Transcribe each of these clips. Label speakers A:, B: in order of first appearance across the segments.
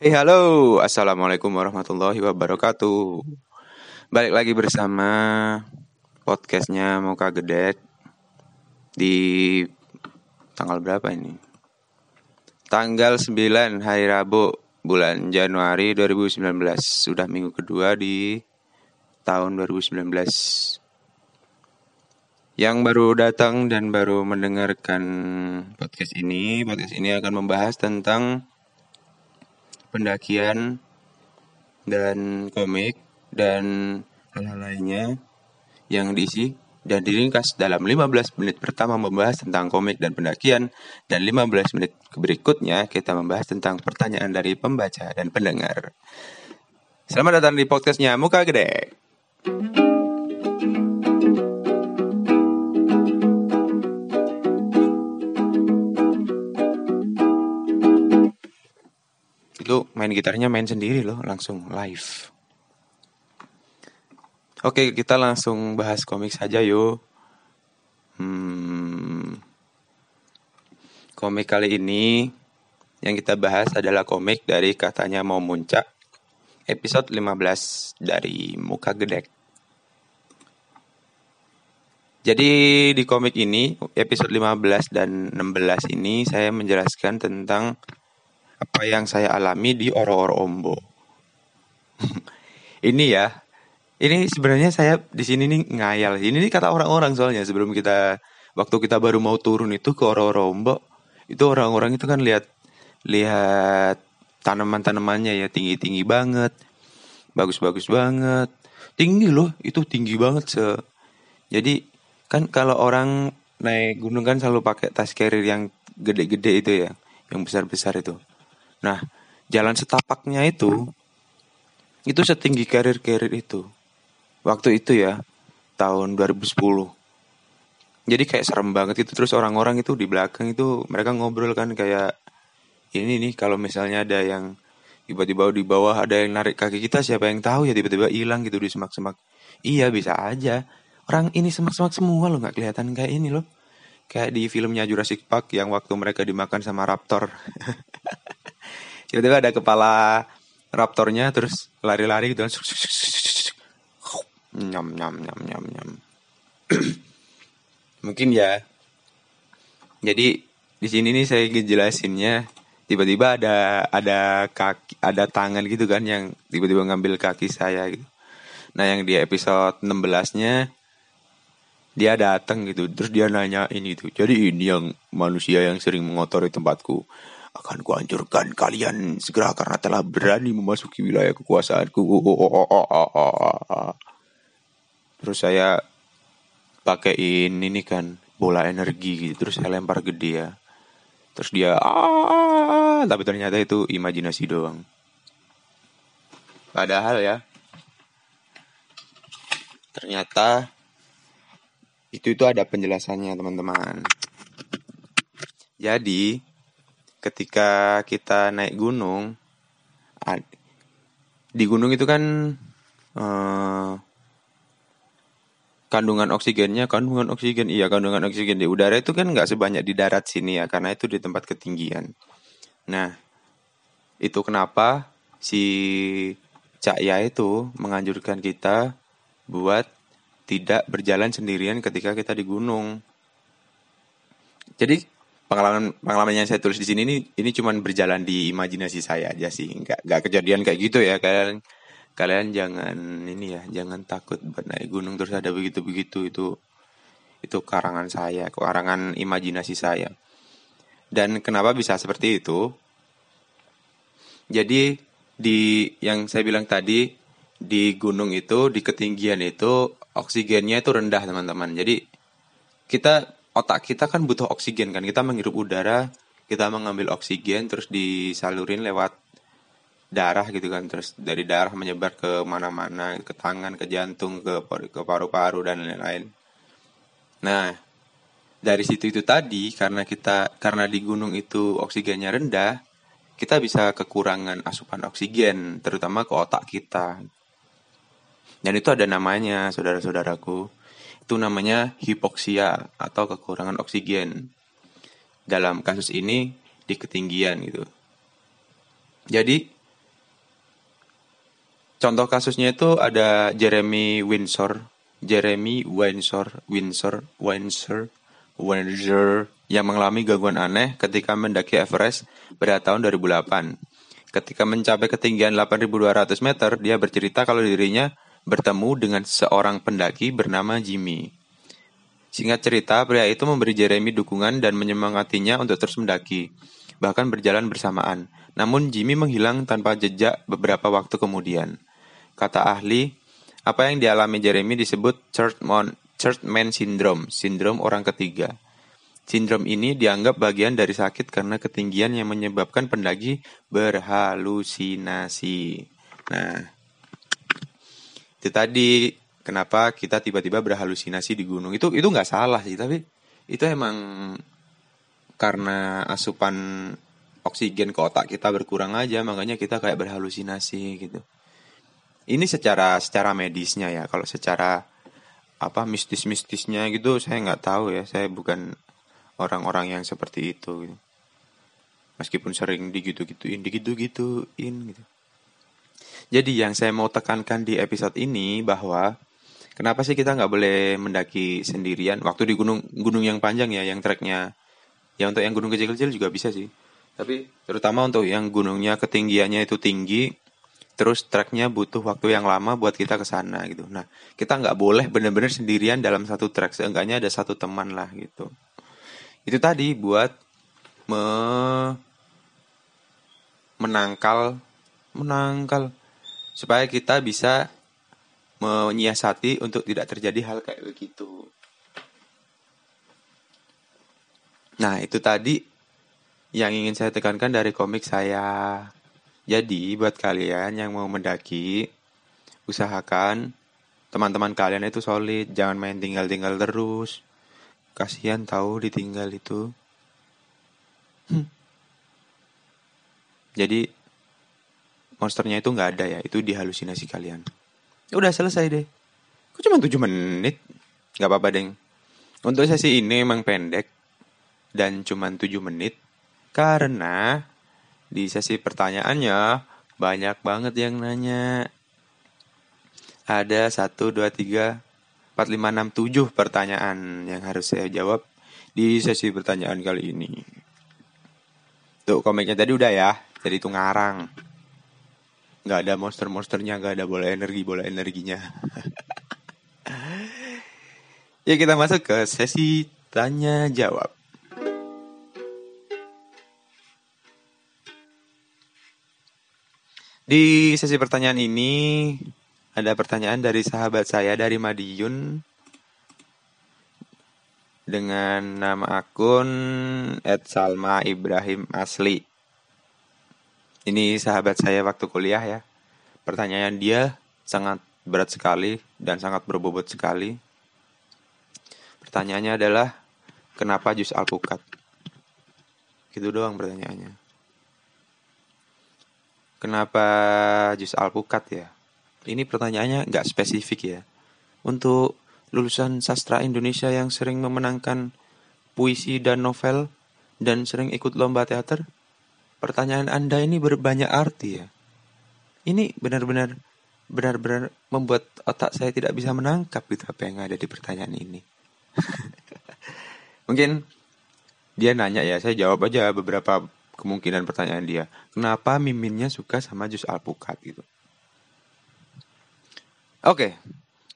A: Hey halo, assalamualaikum warahmatullahi wabarakatuh. Balik lagi bersama podcastnya Muka Gedek di tanggal berapa ini? Tanggal 9 hari Rabu bulan Januari 2019 Sudah minggu kedua di tahun 2019 Yang baru datang dan baru mendengarkan podcast ini Podcast ini akan membahas tentang pendakian dan komik dan hal-hal lainnya yang diisi dan diringkas dalam 15 menit pertama membahas tentang komik dan pendakian dan 15 menit berikutnya kita membahas tentang pertanyaan dari pembaca dan pendengar. Selamat datang di podcastnya Muka Gede. Itu main gitarnya main sendiri loh, langsung live. Oke, kita langsung bahas komik saja yuk. Hmm, komik kali ini yang kita bahas adalah komik dari katanya mau muncak episode 15 dari Muka Gedek. Jadi di komik ini episode 15 dan 16 ini saya menjelaskan tentang apa yang saya alami di Oro-Oro Ombo. ini ya, ini sebenarnya saya di sini nih ngayal. Ini nih kata orang-orang soalnya sebelum kita waktu kita baru mau turun itu ke Oro-Oro Ombo, itu orang-orang itu kan lihat lihat tanaman-tanamannya ya tinggi-tinggi banget, bagus-bagus banget, tinggi loh, itu tinggi banget se. Jadi kan kalau orang naik gunung kan selalu pakai tas carrier yang gede-gede itu ya, yang besar-besar itu. Nah, jalan setapaknya itu itu setinggi carrier-carrier itu. Waktu itu ya, tahun 2010. Jadi kayak serem banget itu terus orang-orang itu di belakang itu mereka ngobrol kan kayak ini nih kalau misalnya ada yang tiba-tiba di bawah ada yang narik kaki kita siapa yang tahu ya tiba-tiba hilang gitu di semak-semak. Iya bisa aja. Orang ini semak-semak semua loh nggak kelihatan kayak ini loh. Kayak di filmnya Jurassic Park yang waktu mereka dimakan sama raptor. Tiba-tiba ada kepala raptornya terus lari-lari gitu. Nyam nyam nyam nyam nyam. Mungkin ya. Jadi di sini nih saya ngejelasinnya tiba-tiba ada ada kaki ada tangan gitu kan yang tiba-tiba ngambil kaki saya gitu. Nah, yang di episode 16-nya dia datang gitu terus dia nanya ini tuh jadi ini yang manusia yang sering mengotori tempatku. Akan kuhancurkan kalian segera karena telah berani memasuki wilayah kekuasaanku. Terus saya pakaiin ini kan bola energi gitu terus saya lempar ke dia. Terus dia ah tapi ternyata itu imajinasi doang. Padahal ya ternyata itu itu ada penjelasannya teman-teman. Jadi ketika kita naik gunung, di gunung itu kan eh, kandungan oksigennya, kandungan oksigen iya kandungan oksigen di udara itu kan nggak sebanyak di darat sini ya karena itu di tempat ketinggian. Nah itu kenapa si Cak Ya itu menganjurkan kita buat tidak berjalan sendirian ketika kita di gunung. Jadi pengalaman pengalaman yang saya tulis di sini ini ini cuman berjalan di imajinasi saya aja sih, nggak nggak kejadian kayak gitu ya. Kalian kalian jangan ini ya jangan takut buat naik gunung terus ada begitu begitu itu itu karangan saya karangan imajinasi saya. Dan kenapa bisa seperti itu? Jadi di yang saya bilang tadi di gunung itu di ketinggian itu oksigennya itu rendah teman-teman. Jadi kita otak kita kan butuh oksigen kan. Kita menghirup udara, kita mengambil oksigen terus disalurin lewat darah gitu kan. Terus dari darah menyebar ke mana-mana, ke tangan, ke jantung, ke ke paru-paru dan lain-lain. Nah, dari situ itu tadi karena kita karena di gunung itu oksigennya rendah, kita bisa kekurangan asupan oksigen terutama ke otak kita. Dan itu ada namanya, saudara-saudaraku. Itu namanya hipoksia atau kekurangan oksigen. Dalam kasus ini di ketinggian gitu. Jadi contoh kasusnya itu ada Jeremy Windsor, Jeremy Windsor, Windsor, Windsor, Windsor yang mengalami gangguan aneh ketika mendaki Everest pada tahun 2008. Ketika mencapai ketinggian 8.200 meter, dia bercerita kalau dirinya bertemu dengan seorang pendaki bernama Jimmy. Singkat cerita, pria itu memberi Jeremy dukungan dan menyemangatinya untuk terus mendaki, bahkan berjalan bersamaan. Namun Jimmy menghilang tanpa jejak beberapa waktu kemudian. Kata ahli, apa yang dialami Jeremy disebut Churchman, Churchman Syndrome, sindrom orang ketiga. Sindrom ini dianggap bagian dari sakit karena ketinggian yang menyebabkan pendaki berhalusinasi. Nah, itu tadi kenapa kita tiba-tiba berhalusinasi di gunung. Itu itu nggak salah sih tapi itu emang karena asupan oksigen ke otak kita berkurang aja makanya kita kayak berhalusinasi gitu. Ini secara secara medisnya ya kalau secara apa mistis-mistisnya gitu saya nggak tahu ya. Saya bukan orang-orang yang seperti itu gitu. meskipun sering digitu-gituin digitu-gituin gitu jadi yang saya mau tekankan di episode ini bahwa Kenapa sih kita nggak boleh mendaki sendirian? Waktu di gunung gunung yang panjang ya, yang treknya, ya untuk yang gunung kecil-kecil juga bisa sih. Tapi terutama untuk yang gunungnya ketinggiannya itu tinggi, terus treknya butuh waktu yang lama buat kita ke sana gitu. Nah, kita nggak boleh benar-benar sendirian dalam satu trek, seenggaknya ada satu teman lah gitu. Itu tadi buat me menangkal menangkal supaya kita bisa menyiasati untuk tidak terjadi hal kayak begitu. Nah, itu tadi yang ingin saya tekankan dari komik saya. Jadi, buat kalian yang mau mendaki, usahakan teman-teman kalian itu solid, jangan main tinggal-tinggal terus. Kasihan tahu ditinggal itu. Hmm. Jadi, monsternya itu nggak ada ya, itu dihalusinasi kalian. Udah selesai deh. Kok cuma 7 menit? Gak apa-apa, Deng. Untuk sesi ini emang pendek dan cuma 7 menit karena di sesi pertanyaannya banyak banget yang nanya. Ada 1, 2, 3, 4, 5, 6, 7 pertanyaan yang harus saya jawab di sesi pertanyaan kali ini. Tuh komiknya tadi udah ya, jadi itu ngarang nggak ada monster-monsternya nggak ada bola energi bola energinya ya kita masuk ke sesi tanya jawab di sesi pertanyaan ini ada pertanyaan dari sahabat saya dari Madiun dengan nama akun @salma Ibrahim Asli. Ini sahabat saya waktu kuliah ya. Pertanyaan dia sangat berat sekali dan sangat berbobot sekali. Pertanyaannya adalah kenapa jus alpukat? Gitu doang pertanyaannya. Kenapa jus alpukat ya? Ini pertanyaannya nggak spesifik ya. Untuk lulusan sastra Indonesia yang sering memenangkan puisi dan novel dan sering ikut lomba teater, pertanyaan Anda ini berbanyak arti ya. Ini benar-benar benar-benar membuat otak saya tidak bisa menangkap gitu apa yang ada di pertanyaan ini. Mungkin dia nanya ya, saya jawab aja beberapa kemungkinan pertanyaan dia. Kenapa miminnya suka sama jus alpukat gitu? Oke,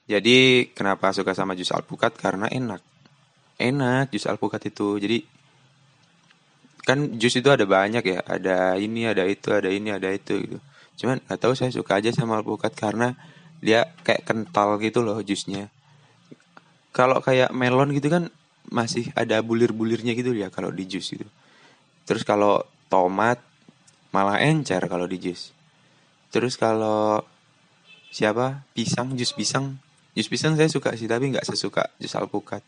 A: jadi kenapa suka sama jus alpukat? Karena enak. Enak jus alpukat itu. Jadi kan jus itu ada banyak ya. Ada ini ada itu ada ini ada itu gitu. Cuman nggak tahu saya suka aja sama alpukat karena dia kayak kental gitu loh jusnya. Kalau kayak melon gitu kan masih ada bulir-bulirnya gitu ya kalau di jus gitu. Terus kalau tomat malah encer kalau di jus. Terus kalau siapa? Pisang jus pisang. Jus pisang saya suka sih tapi nggak sesuka jus alpukat.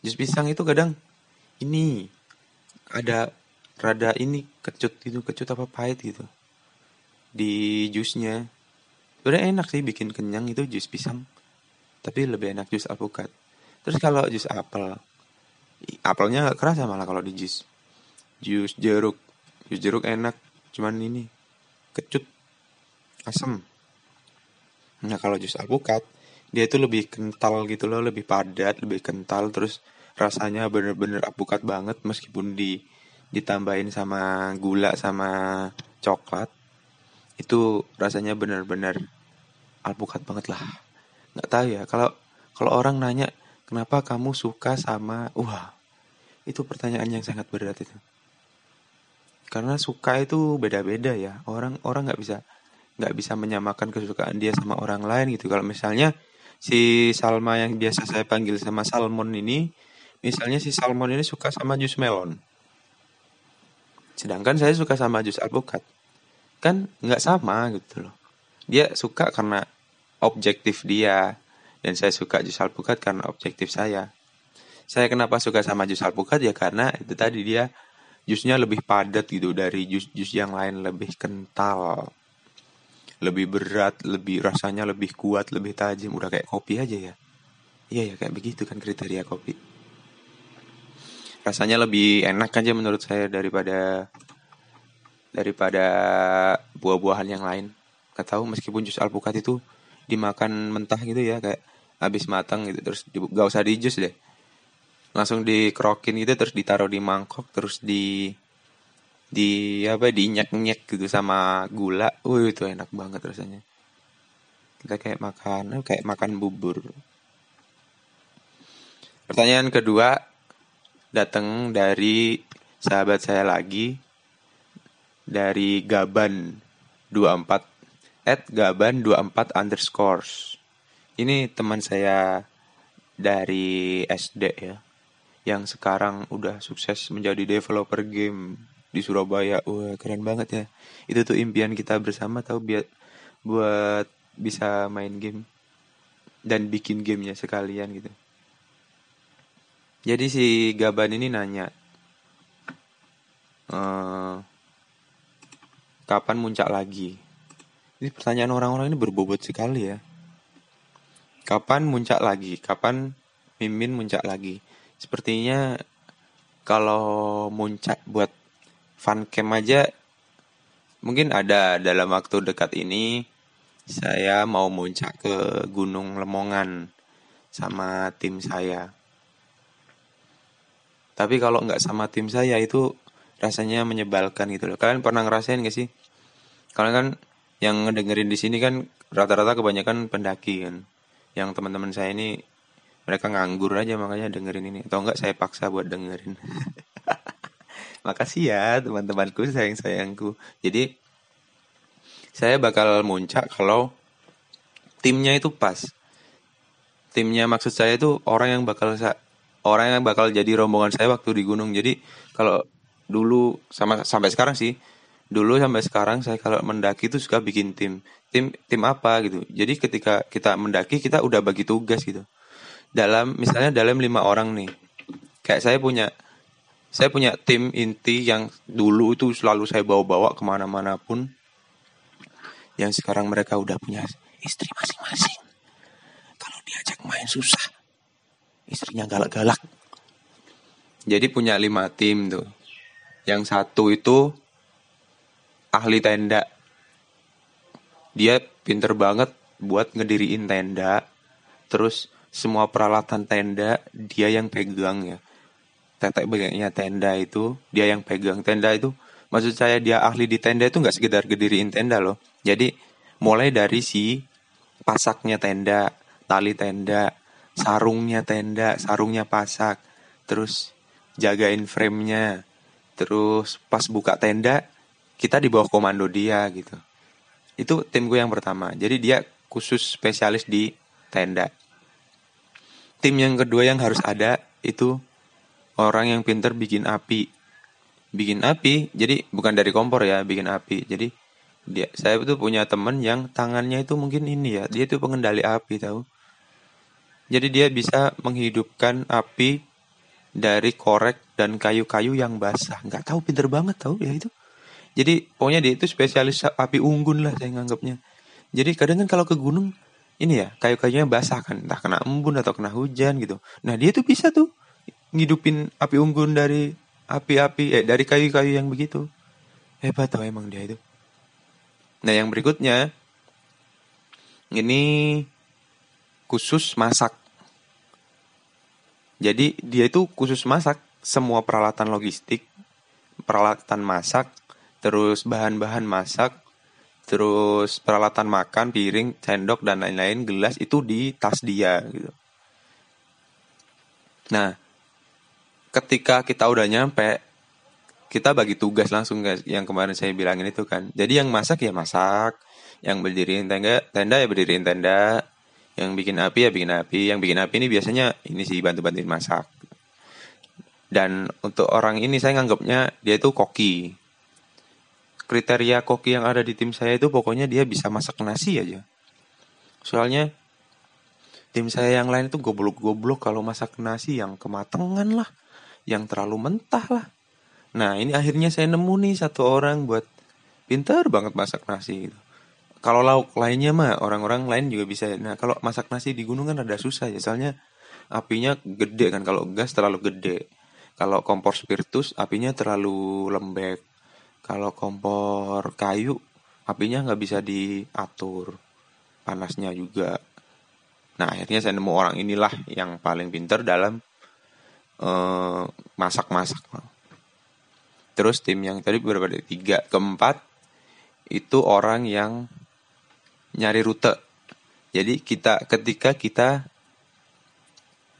A: Jus pisang itu kadang ini ada rada ini kecut gitu kecut apa pahit gitu. Di jusnya. Udah enak sih bikin kenyang itu jus pisang. Tapi lebih enak jus alpukat. Terus kalau jus apel apelnya nggak kerasa malah kalau di jus. Jus jeruk. Jus jeruk enak cuman ini kecut asam nah kalau jus alpukat dia itu lebih kental gitu loh lebih padat lebih kental terus rasanya bener-bener alpukat banget meskipun di ditambahin sama gula sama coklat itu rasanya bener-bener alpukat banget lah. Nggak tahu ya kalau kalau orang nanya kenapa kamu suka sama wah itu pertanyaan yang sangat berat itu. Karena suka itu beda-beda ya. Orang orang nggak bisa nggak bisa menyamakan kesukaan dia sama orang lain gitu. Kalau misalnya si Salma yang biasa saya panggil sama Salmon ini misalnya si Salmon ini suka sama jus melon. Sedangkan saya suka sama jus alpukat. Kan nggak sama gitu loh. Dia suka karena objektif dia. Dan saya suka jus alpukat karena objektif saya. Saya kenapa suka sama jus alpukat? Ya karena itu tadi dia jusnya lebih padat gitu dari jus-jus yang lain lebih kental. Lebih berat lebih rasanya lebih kuat lebih tajam. Udah kayak kopi aja ya. Iya ya kayak begitu kan kriteria kopi rasanya lebih enak aja menurut saya daripada daripada buah-buahan yang lain Gak tahu meskipun jus alpukat itu dimakan mentah gitu ya kayak habis matang gitu terus di, gak usah di jus deh langsung dikerokin gitu terus ditaruh di mangkok terus di di apa dinyek-nyek gitu sama gula. Wih itu enak banget rasanya. Kita kayak makan kayak makan bubur. Pertanyaan kedua datang dari sahabat saya lagi dari Gaban 24 at Gaban 24 underscores. Ini teman saya dari SD ya yang sekarang udah sukses menjadi developer game di Surabaya. Wah, keren banget ya. Itu tuh impian kita bersama tahu biar buat bisa main game dan bikin gamenya sekalian gitu. Jadi si Gaban ini nanya, ehm, kapan muncak lagi? Ini pertanyaan orang-orang ini berbobot sekali ya. Kapan muncak lagi? Kapan Mimin muncak lagi? Sepertinya kalau muncak buat fun camp aja mungkin ada dalam waktu dekat ini saya mau muncak ke Gunung Lemongan sama tim saya. Tapi kalau nggak sama tim saya itu rasanya menyebalkan gitu loh. Kalian pernah ngerasain gak sih? Kalian kan yang ngedengerin di sini kan rata-rata kebanyakan pendaki kan. Yang teman-teman saya ini mereka nganggur aja makanya dengerin ini. Atau enggak saya paksa buat dengerin. Makasih ya teman-temanku sayang-sayangku. Jadi saya bakal muncak kalau timnya itu pas. Timnya maksud saya itu orang yang bakal orang yang bakal jadi rombongan saya waktu di gunung. Jadi kalau dulu sama sampai sekarang sih dulu sampai sekarang saya kalau mendaki itu suka bikin tim. Tim tim apa gitu. Jadi ketika kita mendaki kita udah bagi tugas gitu. Dalam misalnya dalam lima orang nih. Kayak saya punya saya punya tim inti yang dulu itu selalu saya bawa-bawa ke mana-mana pun. Yang sekarang mereka udah punya istri masing-masing. Kalau diajak main susah istrinya galak-galak. Jadi punya lima tim tuh. Yang satu itu ahli tenda. Dia pinter banget buat ngediriin tenda. Terus semua peralatan tenda dia yang pegang ya. Tetek begini tenda itu dia yang pegang tenda itu. Maksud saya dia ahli di tenda itu nggak sekedar gediriin tenda loh. Jadi mulai dari si pasaknya tenda tali tenda sarungnya tenda sarungnya pasak terus jagain framenya. Terus pas buka tenda kita di bawah komando dia gitu. Itu tim gue yang pertama. Jadi dia khusus spesialis di tenda. Tim yang kedua yang harus ada itu orang yang pinter bikin api. Bikin api jadi bukan dari kompor ya bikin api. Jadi dia saya itu punya temen yang tangannya itu mungkin ini ya dia itu pengendali api tahu jadi dia bisa menghidupkan api dari korek dan kayu-kayu yang basah. Nggak tahu pinter banget tahu ya itu. Jadi pokoknya dia itu spesialis api unggun lah saya nganggapnya. Jadi kadang kan kalau ke gunung ini ya kayu-kayunya basah kan. Entah kena embun atau kena hujan gitu. Nah dia tuh bisa tuh ngidupin api unggun dari api-api eh dari kayu-kayu yang begitu. Hebat tau emang dia itu. Nah yang berikutnya ini khusus masak. Jadi dia itu khusus masak semua peralatan logistik, peralatan masak, terus bahan-bahan masak, terus peralatan makan, piring, sendok dan lain-lain, gelas itu di tas dia gitu. Nah, ketika kita udah nyampe, kita bagi tugas langsung guys, yang kemarin saya bilangin itu kan. Jadi yang masak ya masak, yang berdiriin tenda, tenda ya berdiriin tenda, yang bikin api ya bikin api, yang bikin api ini biasanya ini sih bantu-bantuin masak. Dan untuk orang ini saya nganggapnya dia itu koki. Kriteria koki yang ada di tim saya itu pokoknya dia bisa masak nasi aja. Soalnya tim saya yang lain itu goblok-goblok kalau masak nasi yang kematangan lah, yang terlalu mentah lah. Nah ini akhirnya saya nemu nih satu orang buat pintar banget masak nasi gitu. Kalau lauk lainnya mah orang-orang lain juga bisa. Nah kalau masak nasi di gunung kan ada susah ya, soalnya apinya gede kan kalau gas terlalu gede. Kalau kompor spiritus apinya terlalu lembek. Kalau kompor kayu apinya nggak bisa diatur. Panasnya juga. Nah akhirnya saya nemu orang inilah yang paling pinter dalam uh, masak-masak. Terus tim yang tadi berapa tiga keempat itu orang yang nyari rute. Jadi kita ketika kita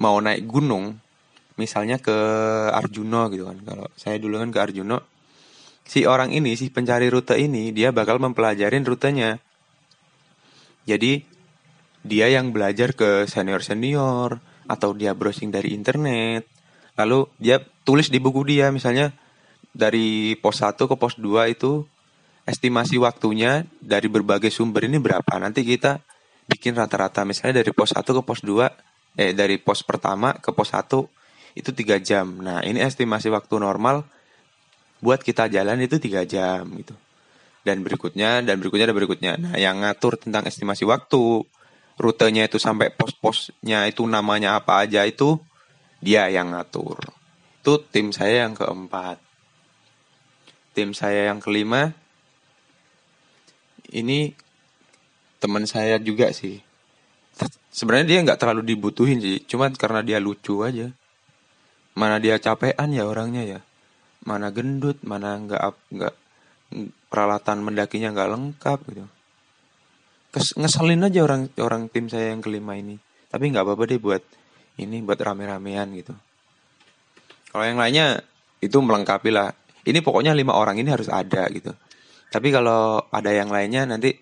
A: mau naik gunung misalnya ke Arjuno gitu kan. Kalau saya dulu kan ke Arjuno si orang ini si pencari rute ini dia bakal mempelajarin rutenya. Jadi dia yang belajar ke senior senior atau dia browsing dari internet. Lalu dia tulis di buku dia misalnya dari pos 1 ke pos 2 itu estimasi waktunya dari berbagai sumber ini berapa nanti kita bikin rata-rata misalnya dari pos 1 ke pos 2 eh dari pos pertama ke pos 1 itu tiga jam. Nah ini estimasi waktu normal buat kita jalan itu tiga jam gitu. Dan berikutnya dan berikutnya dan berikutnya. Nah yang ngatur tentang estimasi waktu, rutenya itu sampai pos-posnya itu namanya apa aja itu dia yang ngatur. Itu tim saya yang keempat. Tim saya yang kelima ini teman saya juga sih. Sebenarnya dia nggak terlalu dibutuhin sih, cuman karena dia lucu aja. Mana dia capean ya orangnya ya. Mana gendut mana nggak nggak peralatan mendakinya nggak lengkap gitu. Kes, ngeselin aja orang orang tim saya yang kelima ini. Tapi nggak apa-apa deh buat ini buat rame-ramean gitu. Kalau yang lainnya itu melengkapi lah. Ini pokoknya lima orang ini harus ada gitu tapi kalau ada yang lainnya nanti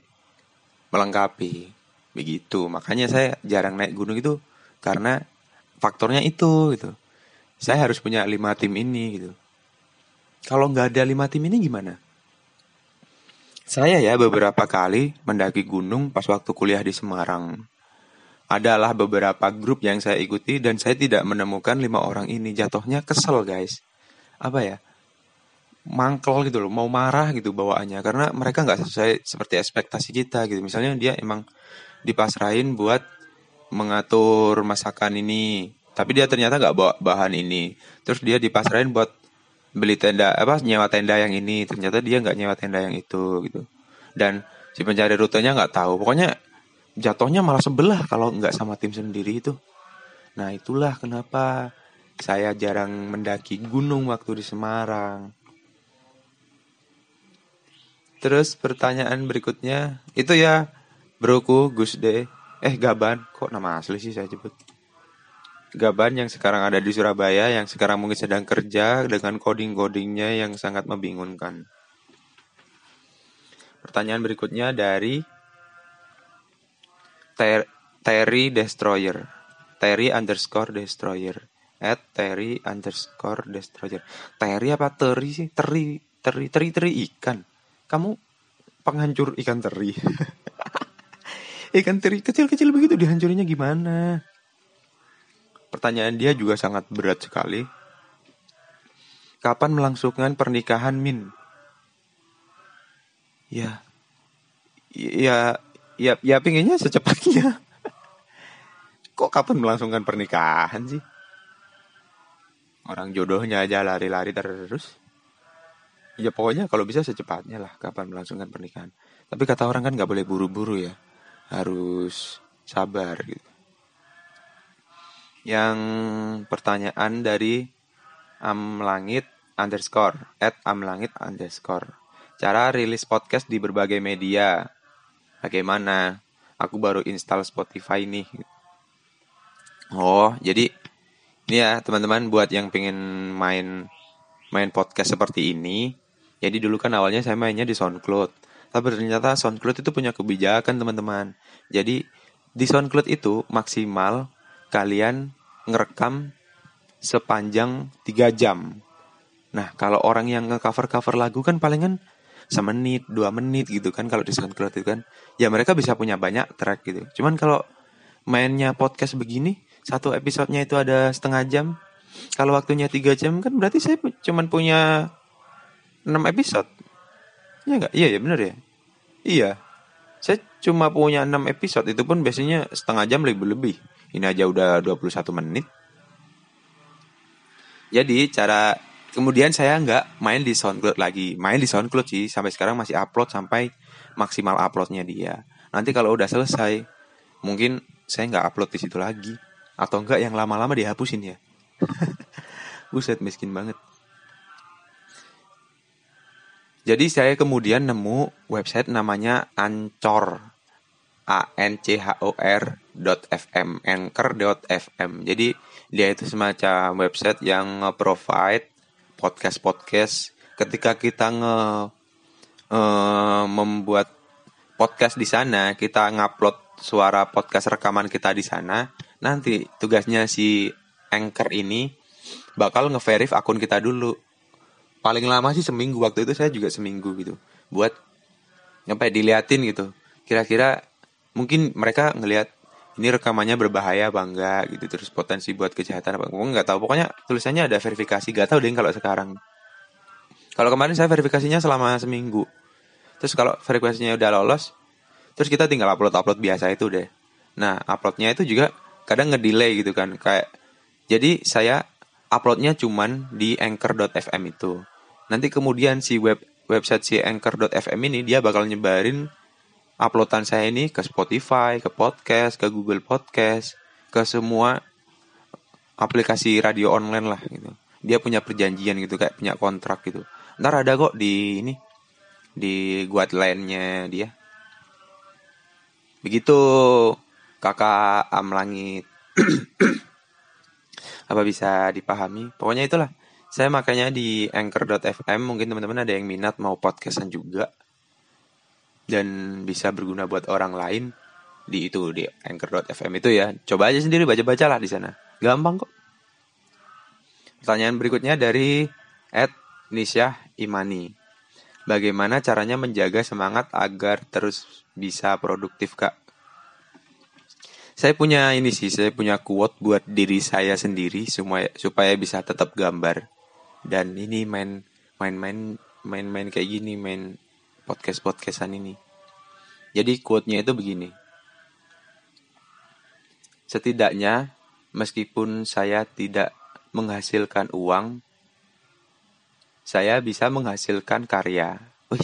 A: melengkapi begitu makanya saya jarang naik gunung itu karena faktornya itu gitu saya harus punya lima tim ini gitu. Kalau nggak ada lima tim ini gimana? Saya ya beberapa kali mendaki gunung pas waktu kuliah di Semarang. Adalah beberapa grup yang saya ikuti dan saya tidak menemukan lima orang ini. Jatuhnya kesel guys. Apa ya? Mangkel gitu loh, mau marah gitu bawaannya. Karena mereka nggak sesuai seperti ekspektasi kita gitu. Misalnya dia emang dipasrahin buat mengatur masakan ini tapi dia ternyata nggak bawa bahan ini. Terus dia dipasrahin buat beli tenda apa nyewa tenda yang ini. Ternyata dia nggak nyewa tenda yang itu gitu. Dan si pencari rutenya nggak tahu. Pokoknya jatuhnya malah sebelah kalau nggak sama tim sendiri itu. Nah itulah kenapa saya jarang mendaki gunung waktu di Semarang terus pertanyaan berikutnya itu ya broku Gus De eh Gaban kok nama asli sih saya sebut Gaban yang sekarang ada di Surabaya yang sekarang mungkin sedang kerja dengan coding-codingnya yang sangat membingungkan. Pertanyaan berikutnya dari Ter Terry Destroyer. Terry underscore Destroyer. At Terry underscore Destroyer. Terry apa Terry sih? Teri, teri, teri, teri ikan. Kamu penghancur ikan teri. ikan teri kecil-kecil begitu dihancurinya gimana? Pertanyaan dia juga sangat berat sekali. Kapan melangsungkan pernikahan Min? Ya, ya, ya, ya pinginnya secepatnya. Kok kapan melangsungkan pernikahan sih? Orang jodohnya aja lari-lari terus. Ya pokoknya kalau bisa secepatnya lah kapan melangsungkan pernikahan. Tapi kata orang kan nggak boleh buru-buru ya. harus sabar gitu. Yang pertanyaan dari amlangit underscore at amlangit underscore. Cara rilis podcast di berbagai media. Bagaimana? Aku baru install Spotify nih. Oh, jadi ini ya teman-teman buat yang pengen main main podcast seperti ini. Jadi dulu kan awalnya saya mainnya di SoundCloud. Tapi ternyata SoundCloud itu punya kebijakan teman-teman. Jadi di SoundCloud itu maksimal kalian ngerekam sepanjang 3 jam. Nah, kalau orang yang nge-cover-cover lagu kan palingan semenit, dua menit gitu kan kalau di SoundCloud itu kan. Ya mereka bisa punya banyak track gitu. Cuman kalau mainnya podcast begini, satu episodenya itu ada setengah jam. Kalau waktunya tiga jam kan berarti saya cuman punya 6 episode. Iya enggak? Iya ya bener ya. Iya. Saya cuma punya 6 episode itu pun biasanya setengah jam lebih-lebih. Ini aja udah 21 menit. Jadi cara kemudian saya nggak main di SoundCloud lagi. Main di SoundCloud sih sampai sekarang masih upload sampai maksimal uploadnya dia. Nanti kalau udah selesai mungkin saya nggak upload di situ lagi atau enggak yang lama-lama dihapusin ya. Buset miskin banget. Jadi saya kemudian nemu website namanya Ancor. A N C H O R .fm anchor.fm. Jadi dia itu semacam website yang provide podcast-podcast ketika kita nge uh, membuat podcast di sana, kita ngupload suara podcast rekaman kita di sana. Nanti tugasnya si Anchor ini bakal nge-verif akun kita dulu. Paling lama sih seminggu. Waktu itu saya juga seminggu gitu. Buat nyampe diliatin gitu. Kira-kira mungkin mereka ngelihat ini rekamannya berbahaya apa enggak gitu. Terus potensi buat kejahatan apa. Enggak nggak tahu. Pokoknya tulisannya ada verifikasi. Gak tahu deh kalau sekarang. Kalau kemarin saya verifikasinya selama seminggu. Terus kalau verifikasinya udah lolos terus kita tinggal upload upload biasa itu deh. Nah uploadnya itu juga kadang ngedelay gitu kan. Kayak jadi saya uploadnya cuman di anchor.fm itu nanti kemudian si web website si anchor.fm ini dia bakal nyebarin uploadan saya ini ke Spotify, ke podcast, ke Google Podcast, ke semua aplikasi radio online lah gitu. Dia punya perjanjian gitu kayak punya kontrak gitu. Ntar ada kok di ini di guideline-nya dia. Begitu kakak Amlangit. Apa bisa dipahami? Pokoknya itulah. Saya makanya di anchor.fm mungkin teman-teman ada yang minat mau podcastan juga dan bisa berguna buat orang lain di itu di anchor.fm itu ya. Coba aja sendiri baca-baca lah di sana. Gampang kok. Pertanyaan berikutnya dari Ed Nisyah Imani. Bagaimana caranya menjaga semangat agar terus bisa produktif, Kak? Saya punya ini sih, saya punya quote buat diri saya sendiri supaya supaya bisa tetap gambar. Dan ini main main-main main-main kayak gini, main podcast-podcastan ini. Jadi quote-nya itu begini. Setidaknya meskipun saya tidak menghasilkan uang, saya bisa menghasilkan karya. Wih,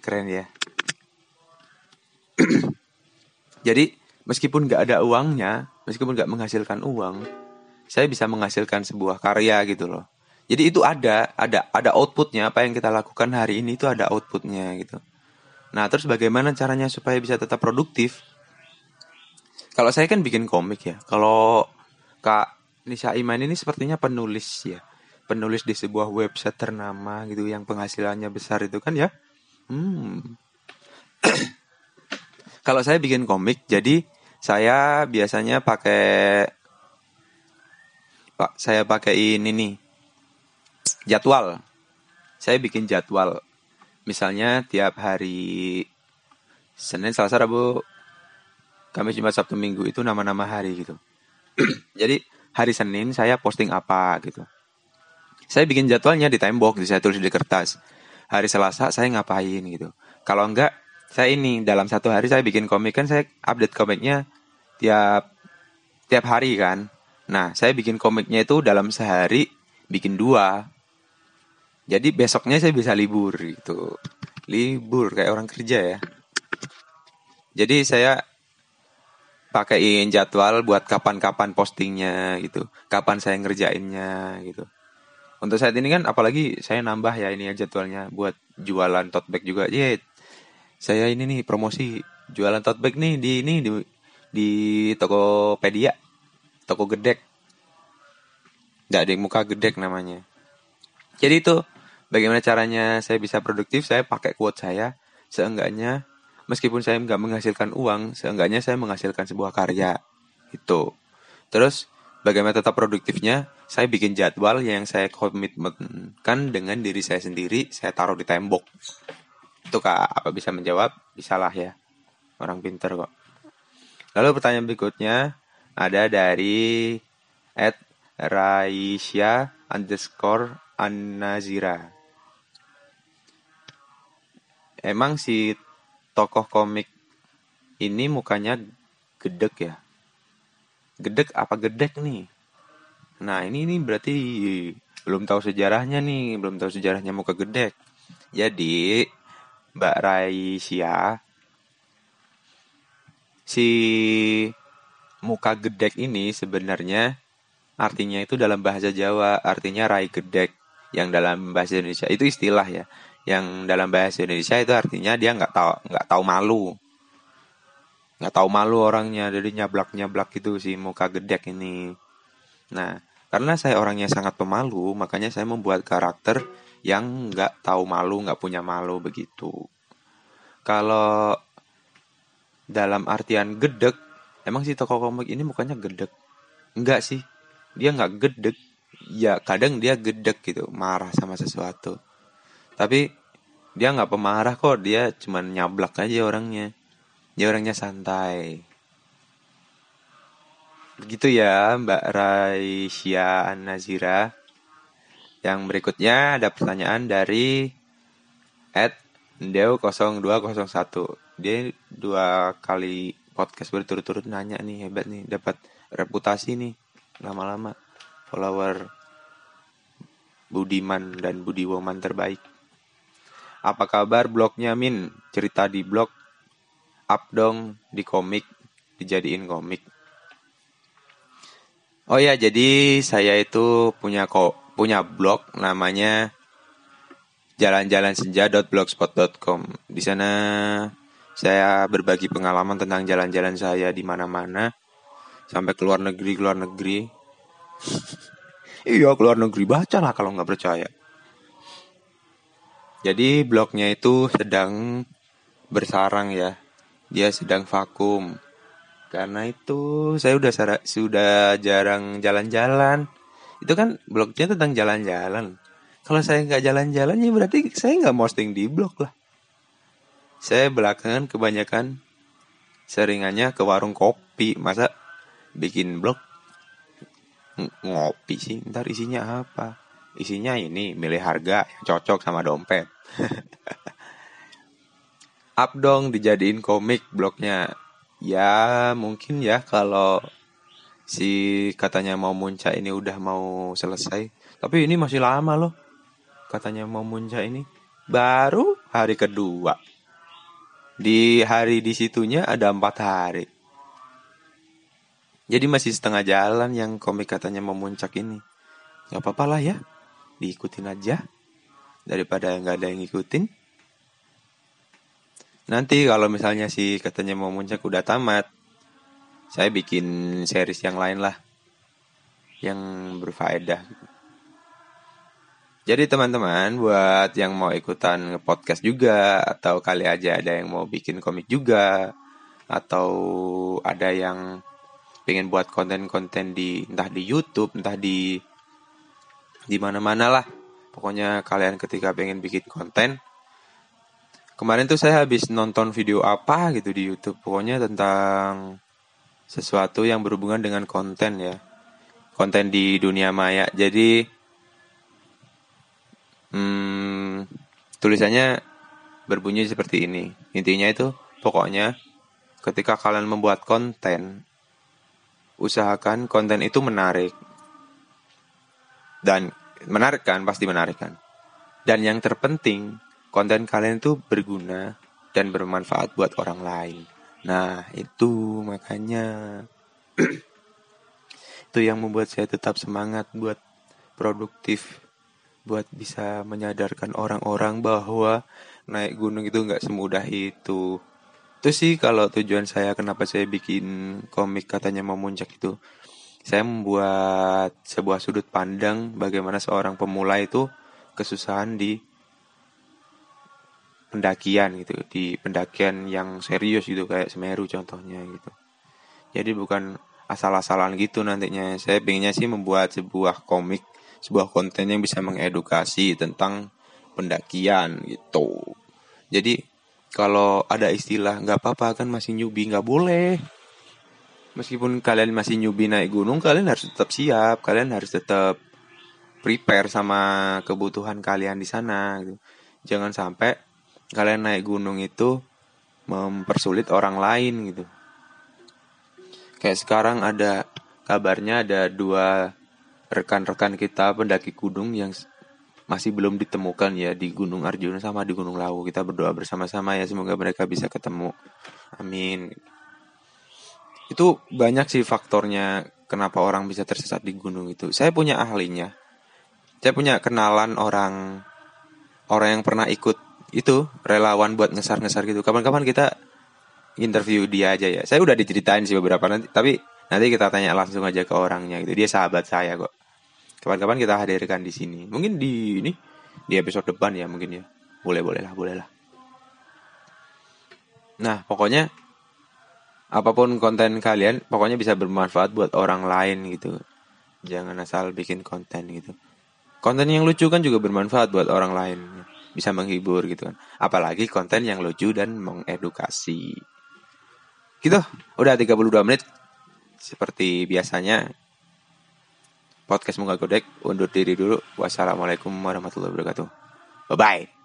A: keren ya. Jadi meskipun nggak ada uangnya, meskipun nggak menghasilkan uang, saya bisa menghasilkan sebuah karya gitu loh. Jadi itu ada, ada, ada outputnya. Apa yang kita lakukan hari ini itu ada outputnya gitu. Nah, terus bagaimana caranya supaya bisa tetap produktif? Kalau saya kan bikin komik ya. Kalau Kak Nisa Iman ini sepertinya penulis ya. Penulis di sebuah website ternama gitu yang penghasilannya besar itu kan ya. Hmm. Kalau saya bikin komik, jadi saya biasanya pakai Pak, saya pakai ini nih jadwal. Saya bikin jadwal. Misalnya tiap hari Senin, Selasa, Rabu, Kamis, Jumat, Sabtu, Minggu itu nama-nama hari gitu. Jadi hari Senin saya posting apa gitu. Saya bikin jadwalnya di timebox, saya tulis di kertas. Hari Selasa saya ngapain gitu. Kalau enggak, saya ini dalam satu hari saya bikin komik kan saya update komiknya tiap tiap hari kan. Nah, saya bikin komiknya itu dalam sehari bikin dua. Jadi besoknya saya bisa libur gitu. Libur kayak orang kerja ya. Jadi saya pakaiin jadwal buat kapan-kapan postingnya gitu, kapan saya ngerjainnya gitu. Untuk saat ini kan apalagi saya nambah ya ini ya jadwalnya buat jualan tote bag juga. Yeah, saya ini nih promosi jualan tote bag nih di ini di di Tokopedia, toko gedek. Nggak ada muka gedek namanya. Jadi itu bagaimana caranya saya bisa produktif? Saya pakai quote saya, seenggaknya meskipun saya nggak menghasilkan uang, seenggaknya saya menghasilkan sebuah karya. Itu. Terus bagaimana tetap produktifnya? Saya bikin jadwal yang saya komitmenkan dengan diri saya sendiri, saya taruh di tembok. Itu kak, apa bisa menjawab? Bisalah ya. Orang pinter kok. Lalu pertanyaan berikutnya ada dari at Raisya underscore Anazira. Emang si tokoh komik ini mukanya gedek ya? Gedek apa gedek nih? Nah ini ini berarti belum tahu sejarahnya nih, belum tahu sejarahnya muka gedek. Jadi Mbak Raisya si muka gedek ini sebenarnya artinya itu dalam bahasa Jawa artinya rai gedek yang dalam bahasa Indonesia. Itu istilah ya. Yang dalam bahasa Indonesia itu artinya dia nggak tahu nggak tahu malu. Nggak tahu malu orangnya jadi nyablak nyablak gitu si muka gedek ini. Nah karena saya orangnya sangat pemalu makanya saya membuat karakter yang nggak tahu malu nggak punya malu begitu. Kalau dalam artian gedek emang si tokoh komik ini mukanya gedek? Enggak sih. Dia nggak gedek. Ya kadang dia gedek gitu marah sama sesuatu. Tapi dia nggak pemarah kok. Dia cuman nyablak aja orangnya. Dia orangnya santai. Begitu ya Mbak Raisya An-Nazira. Yang berikutnya ada pertanyaan dari at Deo 0201 dia dua kali podcast berturut-turut nanya nih hebat nih dapat reputasi nih lama-lama follower Budiman dan Budiwoman terbaik. Apa kabar blognya Min? Cerita di blog, up dong di komik, dijadiin komik. Oh ya, jadi saya itu punya kok punya blog namanya jalan-jalan senja.blogspot.com. Di sana saya berbagi pengalaman tentang jalan-jalan saya di mana-mana sampai ke luar negeri, ke luar negeri. iya, ke luar negeri baca lah kalau nggak percaya. Jadi blognya itu sedang bersarang ya. Dia sedang vakum. Karena itu saya udah sudah jarang jalan-jalan. Itu kan blognya tentang jalan-jalan. Kalau saya nggak jalan-jalan ya berarti saya nggak posting di blog lah. Saya belakangan kebanyakan seringannya ke warung kopi. Masa bikin blog ngopi sih? Ntar isinya apa? Isinya ini milih harga yang cocok sama dompet. Up dong dijadiin komik blognya. Ya mungkin ya kalau si katanya mau muncak ini udah mau selesai. Tapi ini masih lama loh. Katanya mau muncak ini. Baru hari kedua. Di hari di situnya ada empat hari. Jadi masih setengah jalan yang komik katanya memuncak ini. Gak apa-apa lah ya, diikutin aja. Daripada nggak ada yang ngikutin. Nanti kalau misalnya si katanya mau muncak udah tamat, saya bikin series yang lain lah. Yang berfaedah. Jadi teman-teman buat yang mau ikutan podcast juga atau kali aja ada yang mau bikin komik juga atau ada yang pengen buat konten-konten di entah di YouTube, entah di di mana-mana lah. Pokoknya kalian ketika pengen bikin konten Kemarin tuh saya habis nonton video apa gitu di YouTube. Pokoknya tentang sesuatu yang berhubungan dengan konten ya. Konten di dunia maya. Jadi hmm, tulisannya berbunyi seperti ini. Intinya itu pokoknya ketika kalian membuat konten, usahakan konten itu menarik. Dan menarik kan, pasti menarik kan. Dan yang terpenting, konten kalian itu berguna dan bermanfaat buat orang lain. Nah, itu makanya itu yang membuat saya tetap semangat buat produktif buat bisa menyadarkan orang-orang bahwa naik gunung itu nggak semudah itu. Itu sih kalau tujuan saya kenapa saya bikin komik katanya mau muncak itu. Saya membuat sebuah sudut pandang bagaimana seorang pemula itu kesusahan di pendakian gitu, di pendakian yang serius gitu kayak Semeru contohnya gitu. Jadi bukan asal-asalan gitu nantinya. Saya pengennya sih membuat sebuah komik sebuah konten yang bisa mengedukasi tentang pendakian gitu. Jadi kalau ada istilah nggak apa-apa kan masih newbie nggak boleh. Meskipun kalian masih newbie naik gunung, kalian harus tetap siap, kalian harus tetap prepare sama kebutuhan kalian di sana. Gitu. Jangan sampai kalian naik gunung itu mempersulit orang lain gitu. Kayak sekarang ada kabarnya ada dua rekan-rekan kita pendaki gunung yang masih belum ditemukan ya di Gunung Arjuna sama di Gunung Lawu. Kita berdoa bersama-sama ya semoga mereka bisa ketemu. Amin. Itu banyak sih faktornya kenapa orang bisa tersesat di gunung itu. Saya punya ahlinya. Saya punya kenalan orang orang yang pernah ikut itu relawan buat ngesar-ngesar gitu. Kapan-kapan kita interview dia aja ya. Saya udah diceritain sih beberapa nanti, tapi nanti kita tanya langsung aja ke orangnya gitu. Dia sahabat saya kok. Kapan-kapan kita hadirkan di sini. Mungkin di ini di episode depan ya mungkin ya. Boleh boleh lah. Nah, pokoknya apa pun konten kalian, pokoknya bisa bermanfaat buat orang lain gitu. Jangan asal bikin konten gitu. Konten yang lucu kan juga bermanfaat buat orang lain. Bisa menghibur gitu kan. Apalagi konten yang lucu dan mengedukasi. Gitu, udah 32 menit. Seperti biasanya podcast Muka Godek undur diri dulu. Wassalamualaikum warahmatullahi wabarakatuh. Bye bye.